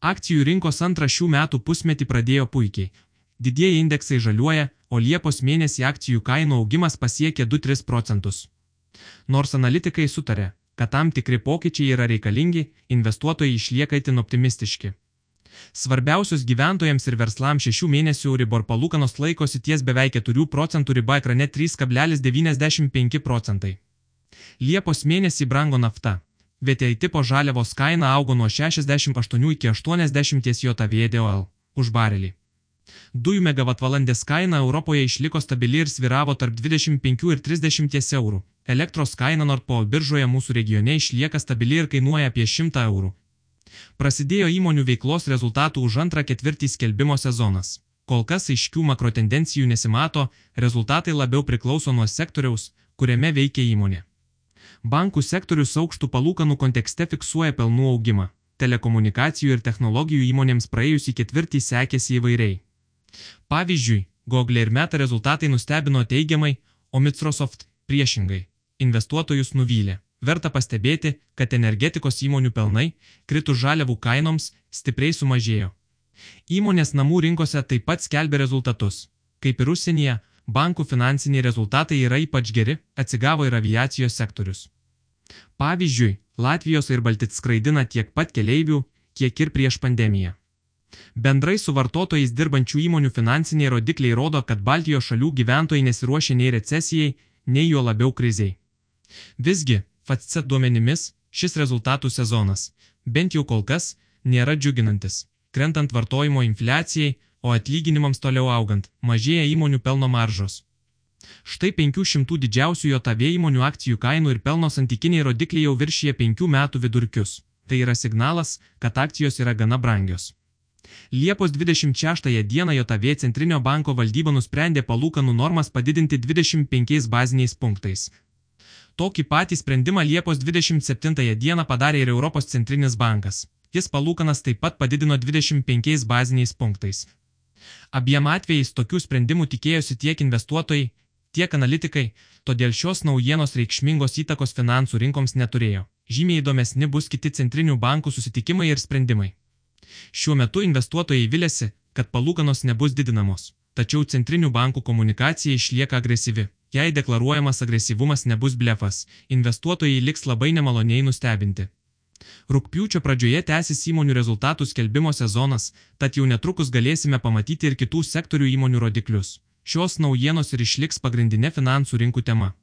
Akcijų rinkos antrą šių metų pusmetį pradėjo puikiai. Didieji indeksai žaliuoja, o Liepos mėnesį akcijų kainų augimas pasiekė 2-3 procentus. Nors analitikai sutarė, kad tam tikri pokyčiai yra reikalingi, investuotojai išlieka itin optimistiški. Svarbiausios gyventojams ir verslams šešių mėnesių Euribor palūkanos laikosi ties beveik 4 procentų riba ekrane 3,95 procentai. Liepos mėnesį brango nafta. VTI tipo žaliavos kaina augo nuo 68 iki 80 JVDOL už barelį. Dujų megavatvalandės kaina Europoje išliko stabili ir sviravo tarp 25 ir 30 eurų. Elektros kaina Nordpo biržoje mūsų regione išlieka stabili ir kainuoja apie 100 eurų. Prasidėjo įmonių veiklos rezultatų už antrą ketvirtį skelbimo sezonas. Kol kas aiškių makrotendencijų nesimato, rezultatai labiau priklauso nuo sektoriaus, kuriame veikia įmonė. Bankų sektorius aukštų palūkanų kontekste fiksuoja pelnų augimą. Telekomunikacijų ir technologijų įmonėms praėjusį ketvirtį sekėsi įvairiai. Pavyzdžiui, Google ir Meta rezultatai nustebino teigiamai, o Microsoft priešingai. Investuotojus nuvylė. Verta pastebėti, kad energetikos įmonių pelnai, kritus žaliavų kainoms, stipriai sumažėjo. Įmonės namų rinkose taip pat skelbia rezultatus. Kaip ir užsienyje, bankų finansiniai rezultatai yra ypač geri, atsigavo ir aviacijos sektorius. Pavyzdžiui, Latvijos ir Baltit skraidina tiek pat keleivių, kiek ir prieš pandemiją. Bendrai su vartotojais dirbančių įmonių finansiniai rodikliai rodo, kad Baltijos šalių gyventojai nesiruošia nei recesijai, nei jo labiau kriziai. Visgi, FATC duomenimis, šis rezultatų sezonas, bent jau kol kas, nėra džiuginantis. Krentant vartojimo infliacijai, o atlyginimams toliau augant, mažėja įmonių pelno maržos. Štai 500 didžiausių JAV įmonių akcijų kainų ir pelno santykiniai rodikliai jau viršyje 5 metų vidurkius. Tai yra signalas, kad akcijos yra gana brangios. Liepos 26 dieną JAV Centrinio banko valdyba nusprendė palūkanų normas padidinti 25 baziniais punktais. Tokį patį sprendimą Liepos 27 dieną padarė ir Europos centrinis bankas. Jis palūkanas taip pat padidino 25 baziniais punktais. Abiem atvejais tokių sprendimų tikėjosi tiek investuotojai, tiek analitikai, todėl šios naujienos reikšmingos įtakos finansų rinkoms neturėjo. Žymiai įdomesni bus kiti centrinių bankų susitikimai ir sprendimai. Šiuo metu investuotojai vilėsi, kad palūkanos nebus didinamos, tačiau centrinių bankų komunikacija išlieka agresyvi. Jei deklaruojamas agresyvumas nebus blefas, investuotojai liks labai nemaloniai nustebinti. Rūpiučio pradžioje tęsis įmonių rezultatų skelbimo sezonas, tad jau netrukus galėsime pamatyti ir kitų sektorių įmonių rodiklius. Šios naujienos ir išliks pagrindinė finansų rinkų tema.